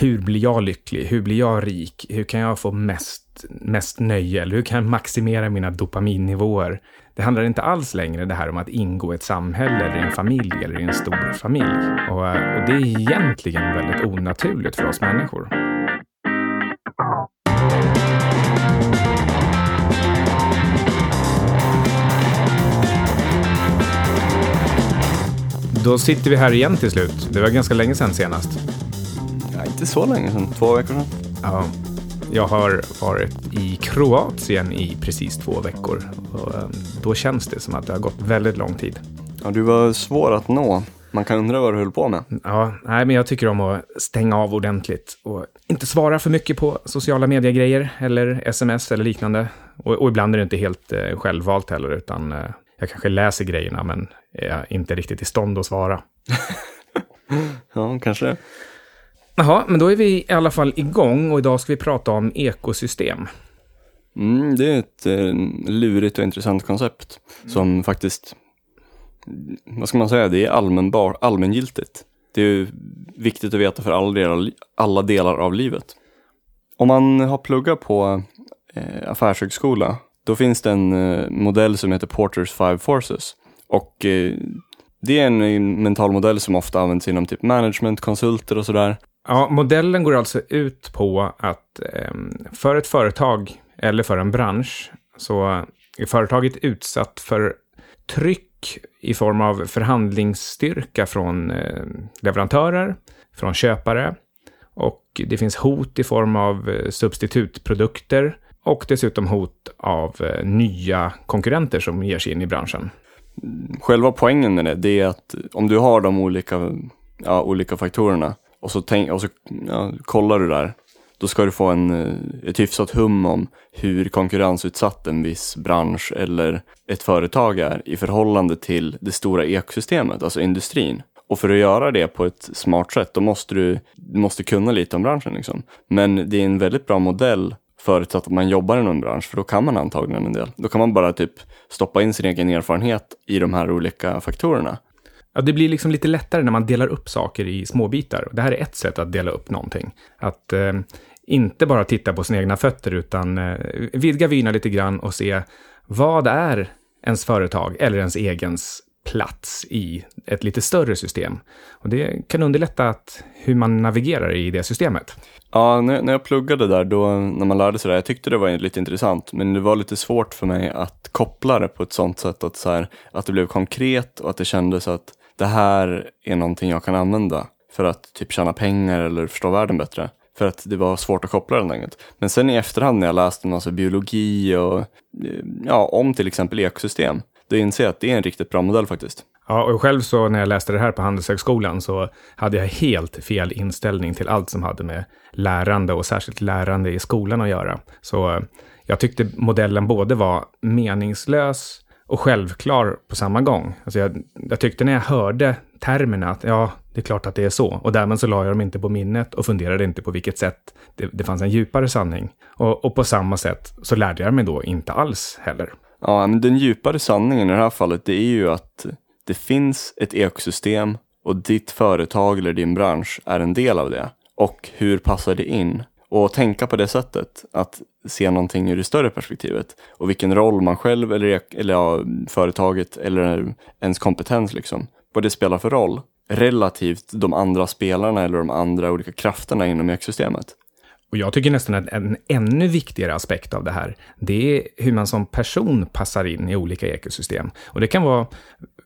hur blir jag lycklig? Hur blir jag rik? Hur kan jag få mest, mest nöje? Eller hur kan jag maximera mina dopaminnivåer? Det handlar inte alls längre det här om att ingå i ett samhälle eller i en familj eller i en stor familj. Och, eh, och det är egentligen väldigt onaturligt för oss människor. Då sitter vi här igen till slut. Det var ganska länge sedan senast. Inte så länge sedan, två veckor sedan. Ja, jag har varit i Kroatien i precis två veckor. Och eh, då känns det som att det har gått väldigt lång tid. Ja, du var svår att nå. Man kan undra vad du höll på med. Ja, nej, men jag tycker om att stänga av ordentligt och inte svara för mycket på sociala mediegrejer eller sms eller liknande. Och, och ibland är det inte helt eh, självvalt heller, utan eh, jag kanske läser grejerna men är inte riktigt i stånd att svara. ja, kanske. Jaha, men då är vi i alla fall igång och idag ska vi prata om ekosystem. Mm, det är ett eh, lurigt och intressant koncept mm. som faktiskt, vad ska man säga, det är allmänbar, allmängiltigt. Det är viktigt att veta för alla delar, alla delar av livet. Om man har pluggat på eh, affärshögskola, då finns det en eh, modell som heter Porters Five Forces. Och eh, det är en mental modell som ofta används inom typ management, konsulter och sådär. Ja, modellen går alltså ut på att ehm, för ett företag eller för en bransch så är företaget utsatt för tryck i form av förhandlingsstyrka från ehm, leverantörer, från köpare och det finns hot i form av eh, substitutprodukter och dessutom hot av eh, nya konkurrenter som ger sig in i branschen. Själva poängen med det, det är att om du har de olika, ja, olika faktorerna och så, tänk, och så ja, kollar du där, då ska du få en, eh, ett hyfsat hum om hur konkurrensutsatt en viss bransch eller ett företag är i förhållande till det stora ekosystemet, alltså industrin. Och för att göra det på ett smart sätt, då måste du, du måste kunna lite om branschen. Liksom. Men det är en väldigt bra modell förutsatt att man jobbar i någon bransch, för då kan man antagligen en del. Då kan man bara typ stoppa in sin egen erfarenhet i de här olika faktorerna. Ja, det blir liksom lite lättare när man delar upp saker i småbitar. Det här är ett sätt att dela upp någonting. Att eh, inte bara titta på sina egna fötter, utan eh, vidga vyerna lite grann och se vad är ens företag eller ens egens plats i ett lite större system. Och det kan underlätta att, hur man navigerar i det systemet. Ja, när, när jag pluggade där, då, när man lärde sig det, jag tyckte det var lite intressant, men det var lite svårt för mig att koppla det på ett sånt sätt att, så här, att det blev konkret och att det kändes att det här är någonting jag kan använda för att typ tjäna pengar eller förstå världen bättre. För att det var svårt att koppla den enkelt. Men sen i efterhand när jag läste en massa biologi och eh, ja, om till exempel ekosystem, då inser jag att det är en riktigt bra modell faktiskt. Ja, och själv så när jag läste det här på Handelshögskolan så hade jag helt fel inställning till allt som hade med lärande och särskilt lärande i skolan att göra. Så eh, jag tyckte modellen både var meningslös och självklar på samma gång. Alltså jag, jag tyckte när jag hörde termerna att ja, det är klart att det är så. Och därmed så la jag dem inte på minnet och funderade inte på vilket sätt det, det fanns en djupare sanning. Och, och på samma sätt så lärde jag mig då inte alls heller. Ja, men den djupare sanningen i det här fallet, det är ju att det finns ett ekosystem och ditt företag eller din bransch är en del av det. Och hur passar det in? Och tänka på det sättet, att se någonting ur det större perspektivet och vilken roll man själv eller, eller ja, företaget eller ens kompetens liksom, vad det spelar för roll relativt de andra spelarna eller de andra olika krafterna inom ekosystemet. Och jag tycker nästan att en ännu viktigare aspekt av det här, det är hur man som person passar in i olika ekosystem. Och det kan vara,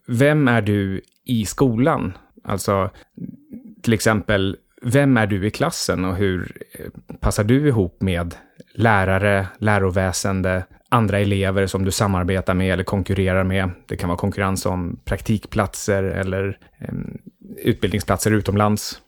vem är du i skolan? Alltså, till exempel, vem är du i klassen och hur eh, passar du ihop med lärare, läroväsende, andra elever som du samarbetar med eller konkurrerar med. Det kan vara konkurrens om praktikplatser eller eh, utbildningsplatser utomlands.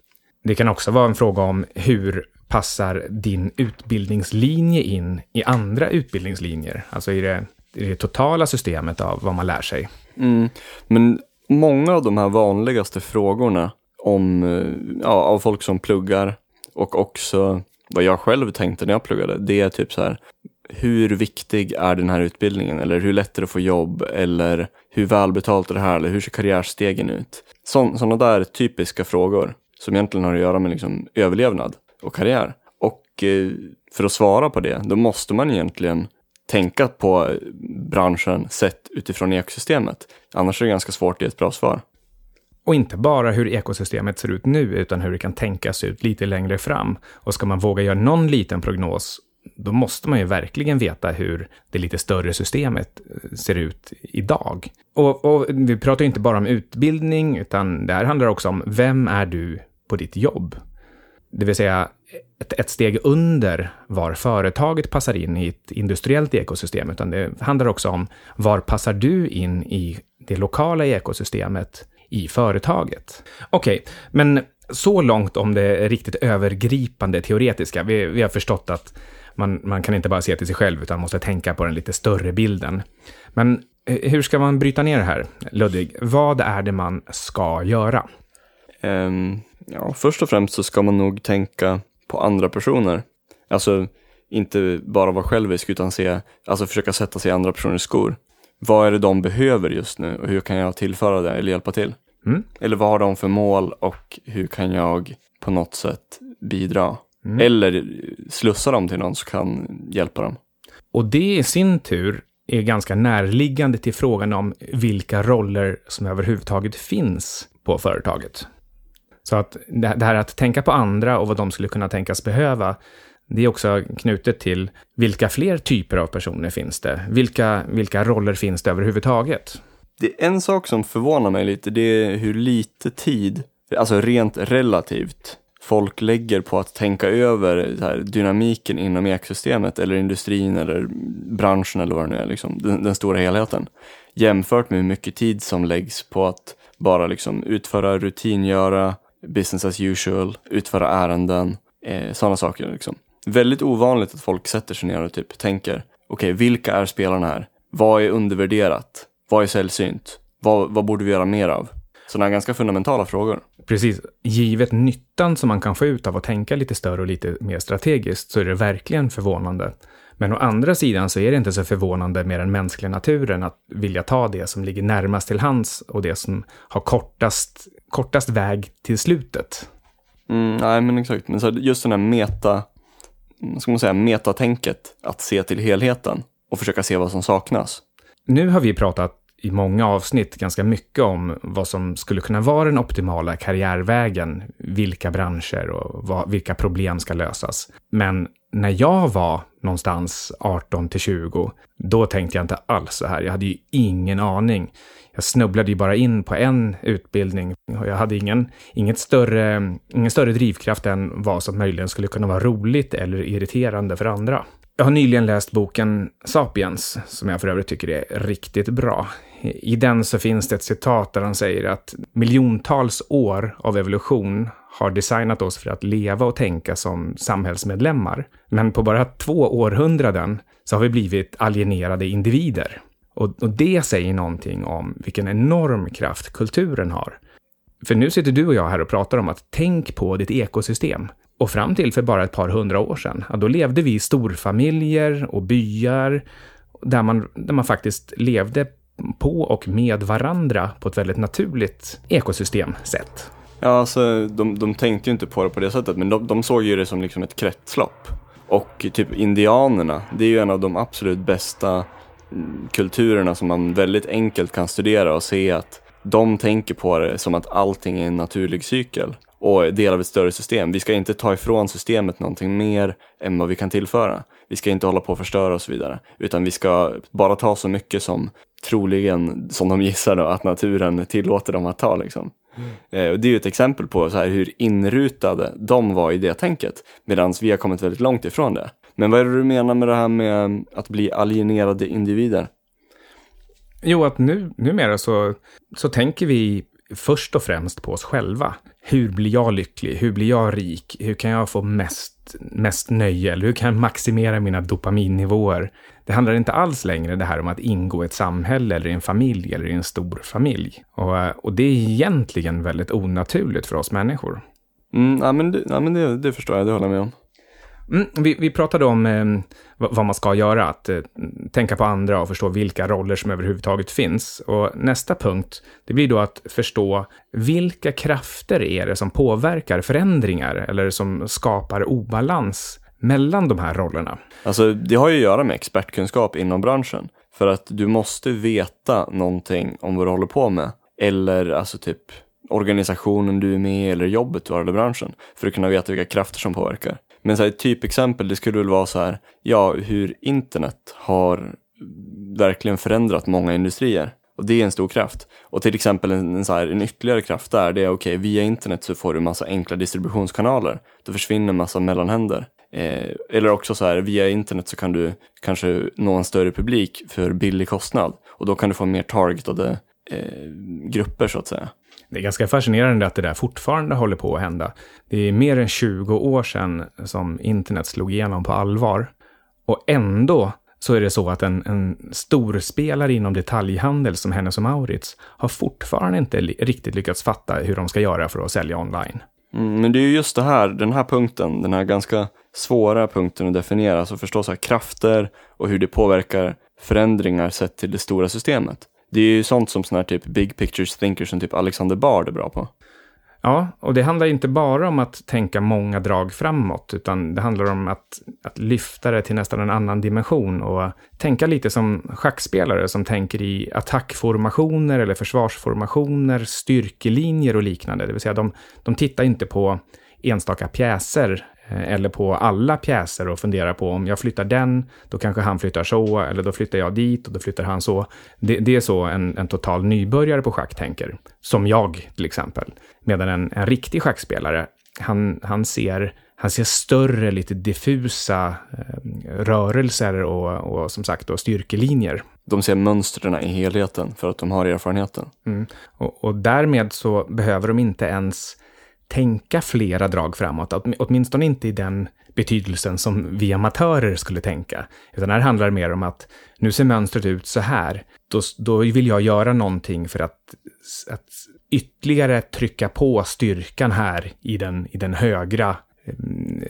Det kan också vara en fråga om hur passar din utbildningslinje in i andra utbildningslinjer? Alltså i det, i det totala systemet av vad man lär sig. Mm. Men många av de här vanligaste frågorna om, eh, ja, av folk som pluggar och också vad jag själv tänkte när jag pluggade, det är typ så här, hur viktig är den här utbildningen? Eller hur lätt är det att få jobb? Eller hur välbetalt är det här? Eller hur ser karriärstegen ut? Sådana där typiska frågor som egentligen har att göra med liksom överlevnad. och karriär. Och eh, för att svara på det, då måste man egentligen tänka på branschen sett utifrån ekosystemet. Annars är det ganska svårt att ge ett bra svar. Och inte bara hur ekosystemet ser ut nu, utan hur det kan tänkas ut lite längre fram. Och ska man våga göra någon liten prognos, då måste man ju verkligen veta hur det lite större systemet eh, ser ut idag. Och, och vi pratar ju inte bara om utbildning, utan det här handlar också om vem är du på ditt jobb? Det vill säga ett, ett, steg under var företaget passar in i ett industriellt ekosystem, utan det handlar också om var passar du in i det lokala ekosystemet i företaget. Okej, okay, men så långt om det riktigt övergripande teoretiska. Vi, vi har förstått att man, man kan inte bara se till sig själv, utan måste tänka på den lite större bilden. Men eh, hur ska man bryta ner det här? Ludvig, vad är det man ska göra? Um, ja, först och främst så ska man nog tänka på andra personer. Alltså, inte bara vara självisk, utan se, alltså försöka sätta sig i andra personers skor. Vad är det de behöver just nu och hur kan jag tillföra det eller hjälpa till? Mm. Eller vad har de för mål och hur kan jag på något sätt bidra? Mm. Eller slussa dem till någon som kan hjälpa dem. Och det i sin tur är ganska närliggande till frågan om vilka roller som överhuvudtaget finns på företaget. Så att det här att tänka på andra och vad de skulle kunna tänkas behöva, det är också knutet till vilka fler typer av personer finns det? Vilka, vilka roller finns det överhuvudtaget? Det är en sak som förvånar mig lite, det är hur lite tid, alltså rent relativt, folk lägger på att tänka över här, dynamiken inom ekosystemet eller industrin eller branschen eller vad det nu är, liksom, den, den, stora helheten. Jämfört med hur mycket tid som läggs på att bara liksom utföra rutingöra, business as usual, utföra ärenden, eh, sådana saker. Liksom. Väldigt ovanligt att folk sätter sig ner och typ tänker, okej, okay, vilka är spelarna här? Vad är undervärderat? Vad är sällsynt? Vad, vad borde vi göra mer av? Sådana ganska fundamentala frågor. Precis. Givet nyttan som man kan få ut av att tänka lite större och lite mer strategiskt så är det verkligen förvånande. Men å andra sidan så är det inte så förvånande med den mänskliga naturen att vilja ta det som ligger närmast till hands och det som har kortast, kortast väg till slutet. Mm, nej, men exakt. Men så just den här meta, Mm, ska man säga, metatänket, att se till helheten och försöka se vad som saknas. Nu har vi pratat i många avsnitt ganska mycket om vad som skulle kunna vara den optimala karriärvägen, vilka branscher och vad, vilka problem ska lösas. Men när jag var någonstans 18 till 20, då tänkte jag inte alls så här. Jag hade ju ingen aning. Jag snubblade ju bara in på en utbildning och jag hade ingen, inget större, ingen större drivkraft än vad som möjligen skulle kunna vara roligt eller irriterande för andra. Jag har nyligen läst boken Sapiens, som jag för övrigt tycker är riktigt bra. I den så finns det ett citat där han säger att miljontals år av evolution har designat oss för att leva och tänka som samhällsmedlemmar. Men på bara två århundraden så har vi blivit alienerade individer. Och, och det säger någonting om vilken enorm kraft kulturen har. För nu sitter du och jag här och pratar om att tänk på ditt ekosystem. Och fram till för bara ett par hundra år sedan, ja, då levde vi i storfamiljer och byar där man, där man faktiskt levde på och med varandra på ett väldigt naturligt ekosystemsätt. Ja, alltså de, de tänkte ju inte på det på det sättet, men de, de såg ju det som liksom ett kretslopp. Och typ indianerna, det är ju en av de absolut bästa mm, kulturerna som man väldigt enkelt kan studera och se att de tänker på det som att allting är en naturlig cykel och del av ett större system. Vi ska inte ta ifrån systemet någonting mer än vad vi kan tillföra. Vi ska inte hålla på och förstöra och så vidare, utan vi ska bara ta så mycket som troligen, som de gissar då, att naturen tillåter dem att ta. Liksom. Eh, och det är ju ett exempel på så här hur inrutade de var i det tänket, medan vi har kommit väldigt långt ifrån det. Men vad är det du menar med det här med mm, att bli alienerade individer? Jo, att nu, numera så, så tänker vi först och främst på oss själva. Hur blir jag lycklig? Hur blir jag rik? Hur kan jag få mest, mest nöje? Eller hur kan jag maximera mina dopaminnivåer? Det handlar inte alls längre det här om att ingå i ett samhälle eller i en familj eller i en stor familj. Och, och det är egentligen väldigt onaturligt för oss människor. Mm, ja, men, det, ja, men det, det förstår jag, det håller jag med om. Mm, vi, vi pratade om eh, vad man ska göra, att eh, tänka på andra och förstå vilka roller som överhuvudtaget finns. Och nästa punkt, det blir då att förstå vilka krafter är det som påverkar förändringar eller som skapar obalans mellan de här rollerna. Alltså, det har ju att göra med expertkunskap inom branschen. För att du måste veta någonting om vad du håller på med. Eller alltså typ organisationen du är med i eller jobbet du har eller branschen. För att kunna veta vilka krafter som påverkar. Men så här, ett typexempel, det skulle väl vara så här, ja, hur internet har verkligen förändrat många industrier. Och det är en stor kraft. Och till exempel en, en, så här, en ytterligare kraft där, det är okej, okay, via internet så får du massa enkla distributionskanaler. Då försvinner massa mellanhänder. Eh, eller också så här, via internet så kan du kanske nå en större publik för billig kostnad. Och då kan du få mer targetade eh, grupper så att säga. Det är ganska fascinerande att det där fortfarande håller på att hända. Det är mer än 20 år sedan som internet slog igenom på allvar. Och ändå så är det så att en, en storspelare inom detaljhandel som Hennes och Maurits har fortfarande inte riktigt lyckats fatta hur de ska göra för att sälja online. Mm, men det är ju just det här, den här punkten, den här ganska svåra punkten att definiera, alltså förstå så här krafter och hur det påverkar förändringar sett till det stora systemet. Det är ju sånt som sådana här typ big pictures thinkers som typ Alexander Bard är bra på. Ja, och det handlar inte bara om att tänka många drag framåt, utan det handlar om att, att lyfta det till nästan en annan dimension och tänka lite som schackspelare som tänker i attackformationer eller försvarsformationer, styrkelinjer och liknande. Det vill säga, de, de tittar inte på enstaka pjäser eller på alla pjäser och fundera på om jag flyttar den, då kanske han flyttar så, eller då flyttar jag dit och då flyttar han så. Det, det är så en, en, total nybörjare på schack tänker, som jag till exempel. Medan en, en riktig schackspelare, han, han, ser, han ser större, lite diffusa eh, rörelser och, och som sagt då styrkelinjer. De ser mönstren i helheten för att de har erfarenheten. Mm. Och, och därmed så behöver de inte ens tänka flera drag framåt, åtminstone inte i den betydelsen som vi amatörer skulle tänka. Utan här handlar det mer om att nu ser mönstret ut så här, då, då vill jag göra någonting för att, att ytterligare trycka på styrkan här i den, i den högra mm,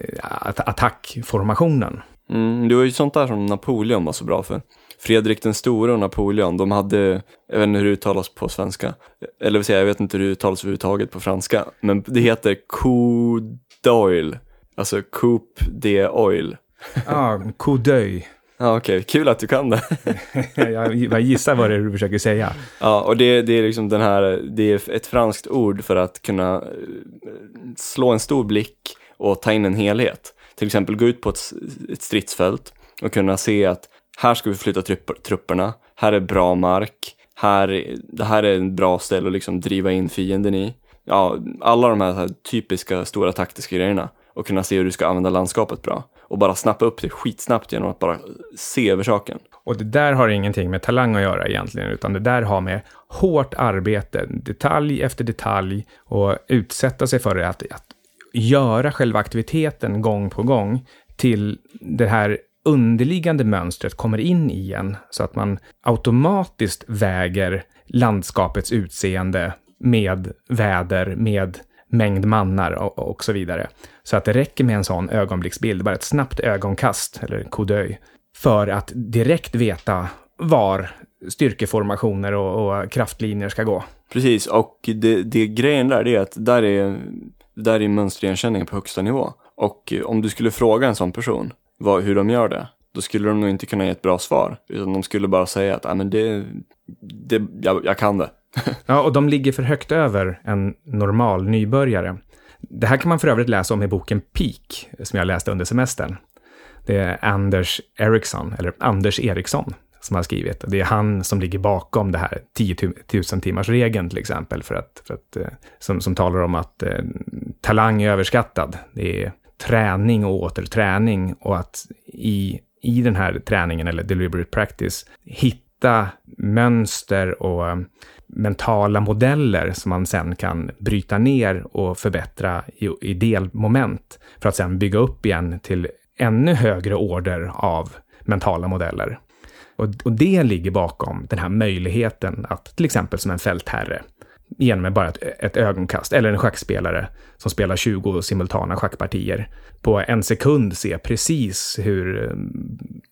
attackformationen. Mm, det var ju sånt där som Napoleon var så bra för. Fredrik den store och Napoleon, de hade, jag vet inte hur det uttalas på svenska, eller vill säga, jag vet inte hur det uttalas överhuvudtaget på franska, men det heter coup d'oil, alltså coup de oil. Ja, ah, coup d'oeil. Ja, okej. Okay. Kul att du kan det. jag gissar vad det är du försöker säga. Ja, och det, det är liksom den här, det är ett franskt ord för att kunna eh, slå en stor blick och ta in en helhet. Till exempel gå ut på ett, ett stridsfält och kunna se att här ska vi flytta trupperna, här är bra mark, här, det här är en bra ställe att liksom driva in fienden i. Ja, alla de här, här typiska stora taktiska grejerna och kunna se hur du ska använda landskapet bra och bara snappa upp det skitsnabbt genom att bara se över saken. Och det där har ingenting med talang att göra egentligen, utan det där har med hårt arbete, detalj efter detalj och utsätta sig för det, att, att göra själva aktiviteten gång på gång till det här underliggande mönstret kommer in i en så att man automatiskt väger landskapets utseende med väder, med mängd mannar och, och så vidare. Så att det räcker med en sån ögonblicksbild, bara ett snabbt ögonkast, eller kodöj, för att direkt veta var styrkeformationer och, och kraftlinjer ska gå. Precis, och det, det grejen där är att där är, där är mönsterigenkänningen på högsta nivå. Och eh, om du skulle fråga en sån person, vad, hur de gör det, då skulle de nog inte kunna ge ett bra svar. Utan de skulle bara säga att, ah, men det, det, jag, jag kan det. ja, och de ligger för högt över en normal nybörjare. Det här kan man för övrigt läsa om i boken Peak, som jag läste under semestern. Det är Anders Eriksson, eller Anders Eriksson, som har skrivit. Det är han som ligger bakom det här 10 000 timmars regeln till exempel, för att, för att, eh, som, som talar om att eh, talang är överskattad. Det är träning och åter träning och att i, i den här träningen eller deliberate practice hitta mönster och eh, mentala modeller som man sen kan bryta ner och förbättra i, i delmoment för att sen bygga upp igen till ännu högre order av mentala modeller. Och, och det ligger bakom den här möjligheten att till exempel som en fältherre med bara ett, ett ögonkast. Eller en schackspelare som spelar 20 simultana schackpartier. På en sekund se precis hur eh,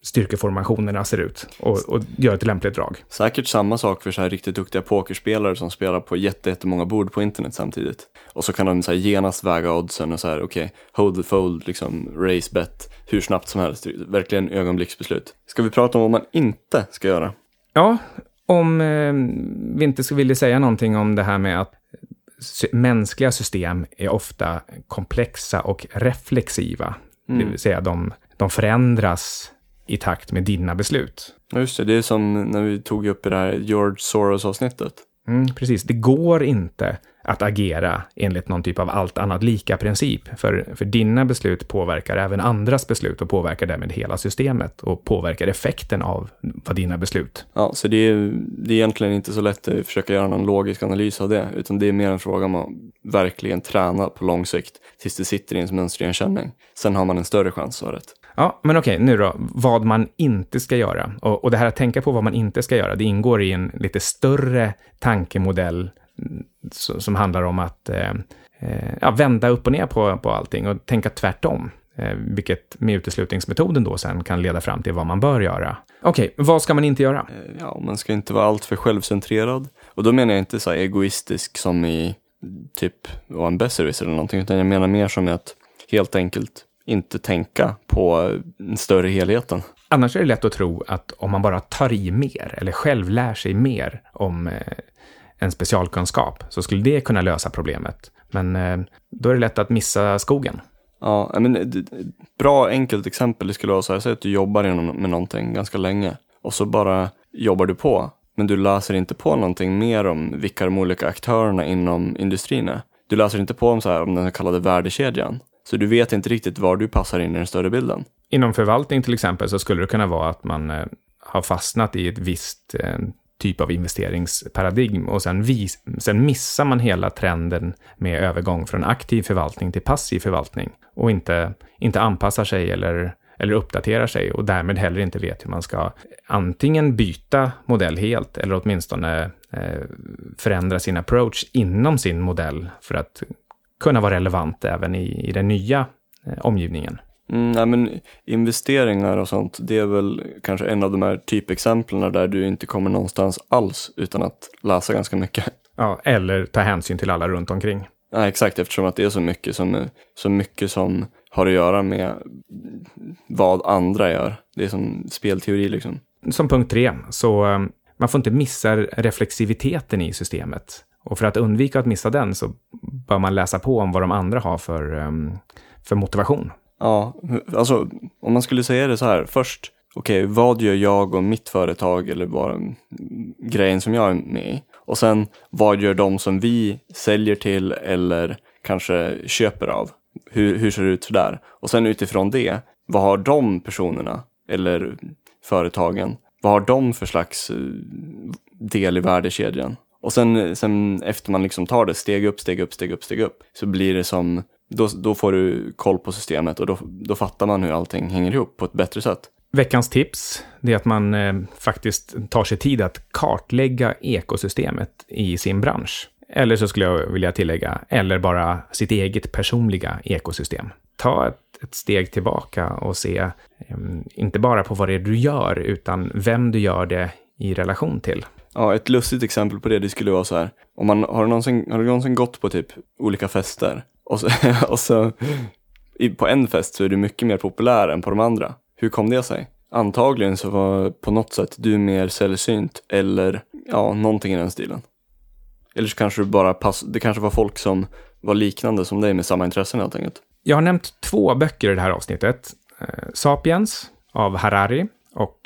styrkeformationerna ser ut och, och gör ett lämpligt drag. Säkert samma sak för så här riktigt duktiga pokerspelare som spelar på jättemånga bord på internet samtidigt. Och så kan de så här genast väga oddsen och så här, okej, okay, hold the fold, liksom race bet, hur snabbt som helst. Verkligen ögonblicksbeslut. Ska vi prata om vad man inte ska göra? Ja, om eh, vi inte skulle vilja säga någonting om det här med att mänskliga system är ofta komplexa och reflexiva. Mm. Det vill säga de, de förändras i takt med dina beslut. Just det, det är som när vi tog upp det här George Soros-avsnittet. Mm, precis, det går inte att agera enligt någon typ av allt annat lika-princip. För, för dina beslut påverkar även andras beslut och påverkar därmed hela systemet och påverkar effekten av vad dina beslut. Ja, så det är, det är egentligen inte så lätt att försöka göra någon logisk analys av det, utan det är mer en fråga om att verkligen träna på lång sikt tills det sitter i ens mönsterigenkänning. Sen har man en större chans att ha rätt. Ja, men okej, nu då, vad man inte ska göra. Och, och det här att tänka på vad man inte ska göra, det ingår i en lite större tankemodell mm, som handlar om att eh, eh, ja, vända upp och ner på, på allting och tänka tvärtom. Eh, vilket med uteslutningsmetoden då sen kan leda fram till vad man bör göra. Okej, okay, vad ska man inte göra? Eh, ja, man ska inte vara alltför självcentrerad. Och då menar jag inte så egoistisk som i typ vara en besserwisser eller någonting, utan jag menar mer som att helt enkelt inte tänka på den större helheten. Annars är det lätt att tro att om man bara tar i mer eller själv lär sig mer om en specialkunskap så skulle det kunna lösa problemet. Men eh, då är det lätt att missa skogen. Ja, men bra enkelt exempel det skulle vara så här, säg att du jobbar med någonting ganska länge och så bara jobbar du på, men du läser inte på någonting mer om vilka de olika aktörerna inom industrin är. Du läser inte på om, så här, om den så kallade värdekedjan. Så du vet inte riktigt var du passar in i den större bilden. Inom förvaltning till exempel så skulle det kunna vara att man eh, har fastnat i ett visst eh, typ av investeringsparadigm och sen, vis, sen missar man hela trenden med övergång från aktiv förvaltning till passiv förvaltning och inte, inte anpassar sig eller, eller uppdaterar sig och därmed heller inte vet hur man ska antingen byta modell helt eller åtminstone eh, förändra sin approach inom sin modell för att kunna vara relevant även i, i den nya eh, omgivningen. Mm, nej, men investeringar och sånt, det är väl kanske en av de här typexemplen där du inte kommer någonstans alls utan att läsa ganska mycket. Ja, eller ta hänsyn till alla runt omkring. Ja, exakt, eftersom att det är så mycket som, så mycket som har att göra med vad andra gör. Det är som spelteori liksom. Som punkt tre, så um, man får inte missa reflexiviteten i systemet. Och för att undvika att missa den så bör man läsa på om vad de andra har för, ehm, för motivation. Ja, alltså om man skulle säga det så här, först, okej, okay, vad gör jag och mitt företag eller vad mm, grejen som jag är med i? Och sen, vad gör de som vi säljer till eller kanske köper av? Hur, hur ser det ut där? Och sen utifrån det, vad har de personerna eller företagen, vad har de för slags eh, del i värdekedjan? Och sen, sen efter man liksom tar det steg upp, steg upp, steg upp, steg upp, så blir det som då, då får du koll på systemet och då, då fattar man hur allting hänger ihop på ett bättre sätt. Veckans tips är att man eh, faktiskt tar sig tid att kartlägga ekosystemet i sin bransch. Eller så skulle jag vilja tillägga, eller bara sitt eget personliga ekosystem. Ta ett, ett steg tillbaka och se, ehm, inte bara på vad det är du gör, utan vem du gör det i relation till. Ja, ett lustigt exempel på det, det skulle vara så här. Om man, har, du någonsin, har du någonsin gått på typ olika fester och så, och så i, på en fest så är du mycket mer populär än på de andra. Hur kom det sig? Antagligen så var på något sätt du mer sällsynt eller ja, någonting i den stilen. Eller så kanske du bara pass, det kanske var folk som var liknande som dig med samma intressen helt enkelt. Jag har nämnt två böcker i det här avsnittet. Eh, Sapiens av Harari och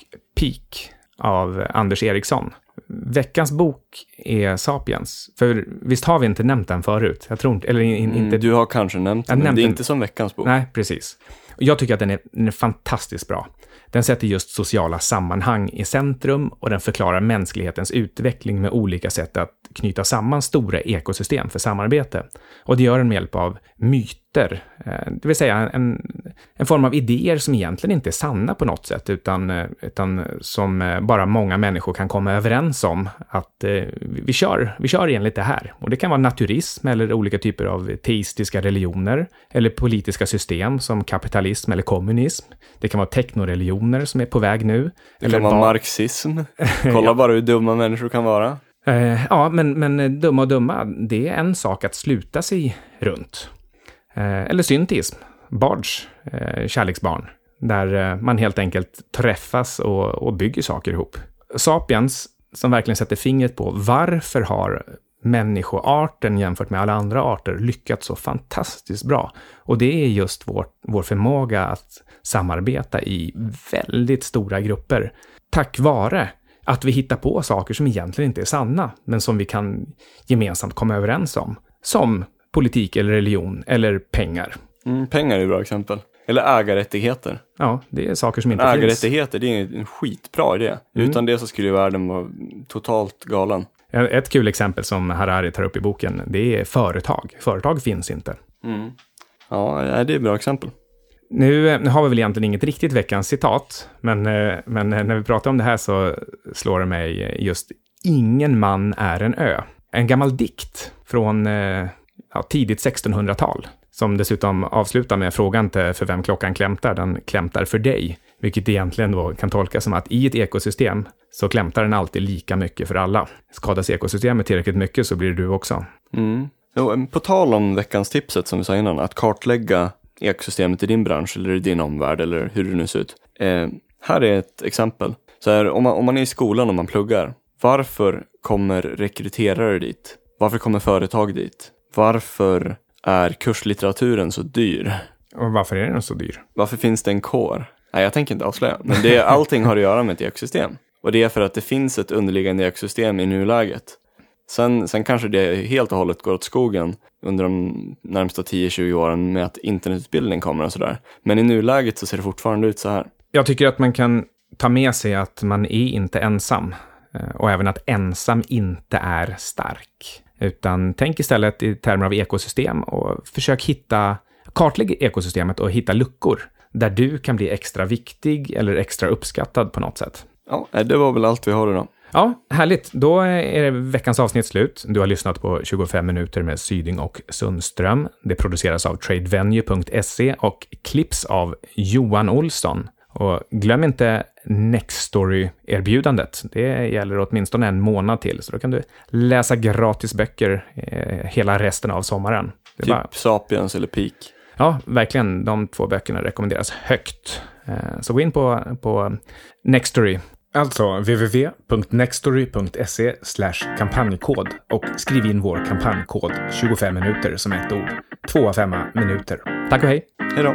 Peak av Anders Eriksson. Veckans bok är Sapiens. För visst har vi inte nämnt den förut? Jag tror inte, eller in, inte... Mm, du har kanske nämnt den, men det är inte som veckans bok. Nej, precis. Jag tycker att den är, den är fantastiskt bra. Den sätter just sociala sammanhang i centrum och den förklarar mänsklighetens utveckling med olika sätt att knyta samman stora ekosystem för samarbete. Och det gör den med hjälp av myter, eh, det vill säga en, en form av idéer som egentligen inte är sanna på något sätt, utan, eh, utan som eh, bara många människor kan komma överens om att vi, kör, vi kör enligt det här. Och det kan vara naturism eller olika typer av teistiska religioner, eller politiska system som kapitalism eller kommunism. Det kan vara teknoreligioner som är på väg nu. Det eller kan vara marxism. Kolla bara hur dumma människor kan vara. Ja, men, men dumma och dumma, det är en sak att sluta sig runt. Eh, eller syntism, bards, eh, kärleksbarn, där eh, man helt enkelt träffas och, och bygger saker ihop. Sapiens, som verkligen sätter fingret på varför har människoarten jämfört med alla andra arter lyckats så fantastiskt bra. Och det är just vår, vår förmåga att samarbeta i väldigt stora grupper. Tack vare att vi hittar på saker som egentligen inte är sanna, men som vi kan gemensamt komma överens om. Som politik eller religion eller pengar. Mm, pengar är ett bra exempel. Eller ägarrättigheter. Ja, det är saker som inte finns. Ägarrättigheter, det är en skitbra idé. Mm. Utan det så skulle ju världen vara totalt galen. Ett kul exempel som Harari tar upp i boken, det är företag. Företag finns inte. Mm. Ja, det är ett bra exempel. Nu, nu har vi väl egentligen inget riktigt veckans citat, men, eh, men när vi pratar om det här så slår det mig just ingen man är en ö. En gammal dikt från eh, ja, tidigt 1600-tal, som dessutom avslutar med frågan till för vem klockan klämtar, den klämtar för dig. Vilket egentligen då kan tolkas som att i ett ekosystem så klämtar den alltid lika mycket för alla. Skadas ekosystemet tillräckligt mycket så blir det du också. Mm. På tal om veckans tipset som vi sa innan, att kartlägga ekosystemet i din bransch eller i din omvärld eller hur det nu ser ut. Eh, här är ett exempel. Så här, om, man, om man är i skolan och man pluggar, varför kommer rekryterare dit? Varför kommer företag dit? Varför är kurslitteraturen så dyr? Och varför är den så dyr? Varför finns det en kår? Nej, jag tänker inte avslöja, men det, allting har att göra med ett ekosystem. Och det är för att det finns ett underliggande ekosystem i nuläget. Sen, sen kanske det helt och hållet går åt skogen under de närmsta 10-20 åren med att internetutbildning kommer och sådär. Men i nuläget så ser det fortfarande ut så här. Jag tycker att man kan ta med sig att man är inte ensam. Eh, Och även att ensam inte är stark. Utan tänk istället i termer av ekosystem och försök hitta, kartlägg ekosystemet och hitta luckor där du kan bli extra viktig eller extra uppskattad på något sätt. Ja, det var väl allt vi har idag. Ja, härligt. Då är veckans avsnitt slut. Du har lyssnat på 25 minuter med Syding och Sundström. Det produceras av tradevenue.se och klipps av Johan Olsson. Och glöm inte Nextory-erbjudandet. Det gäller åtminstone en månad till, så då kan du läsa gratis böcker eh, hela resten av sommaren. Det Typ bara, Sapiens eller Peak. ja, verkligen. De två böckerna rekommenderas högt. Eh, Så gå in på, på Nextory. Alltså www.nextory.se kampanjkod och skriv in vår kampanjkod 25 minuter som ett ord. Två av femma minuter. Tack och hej! Hej då!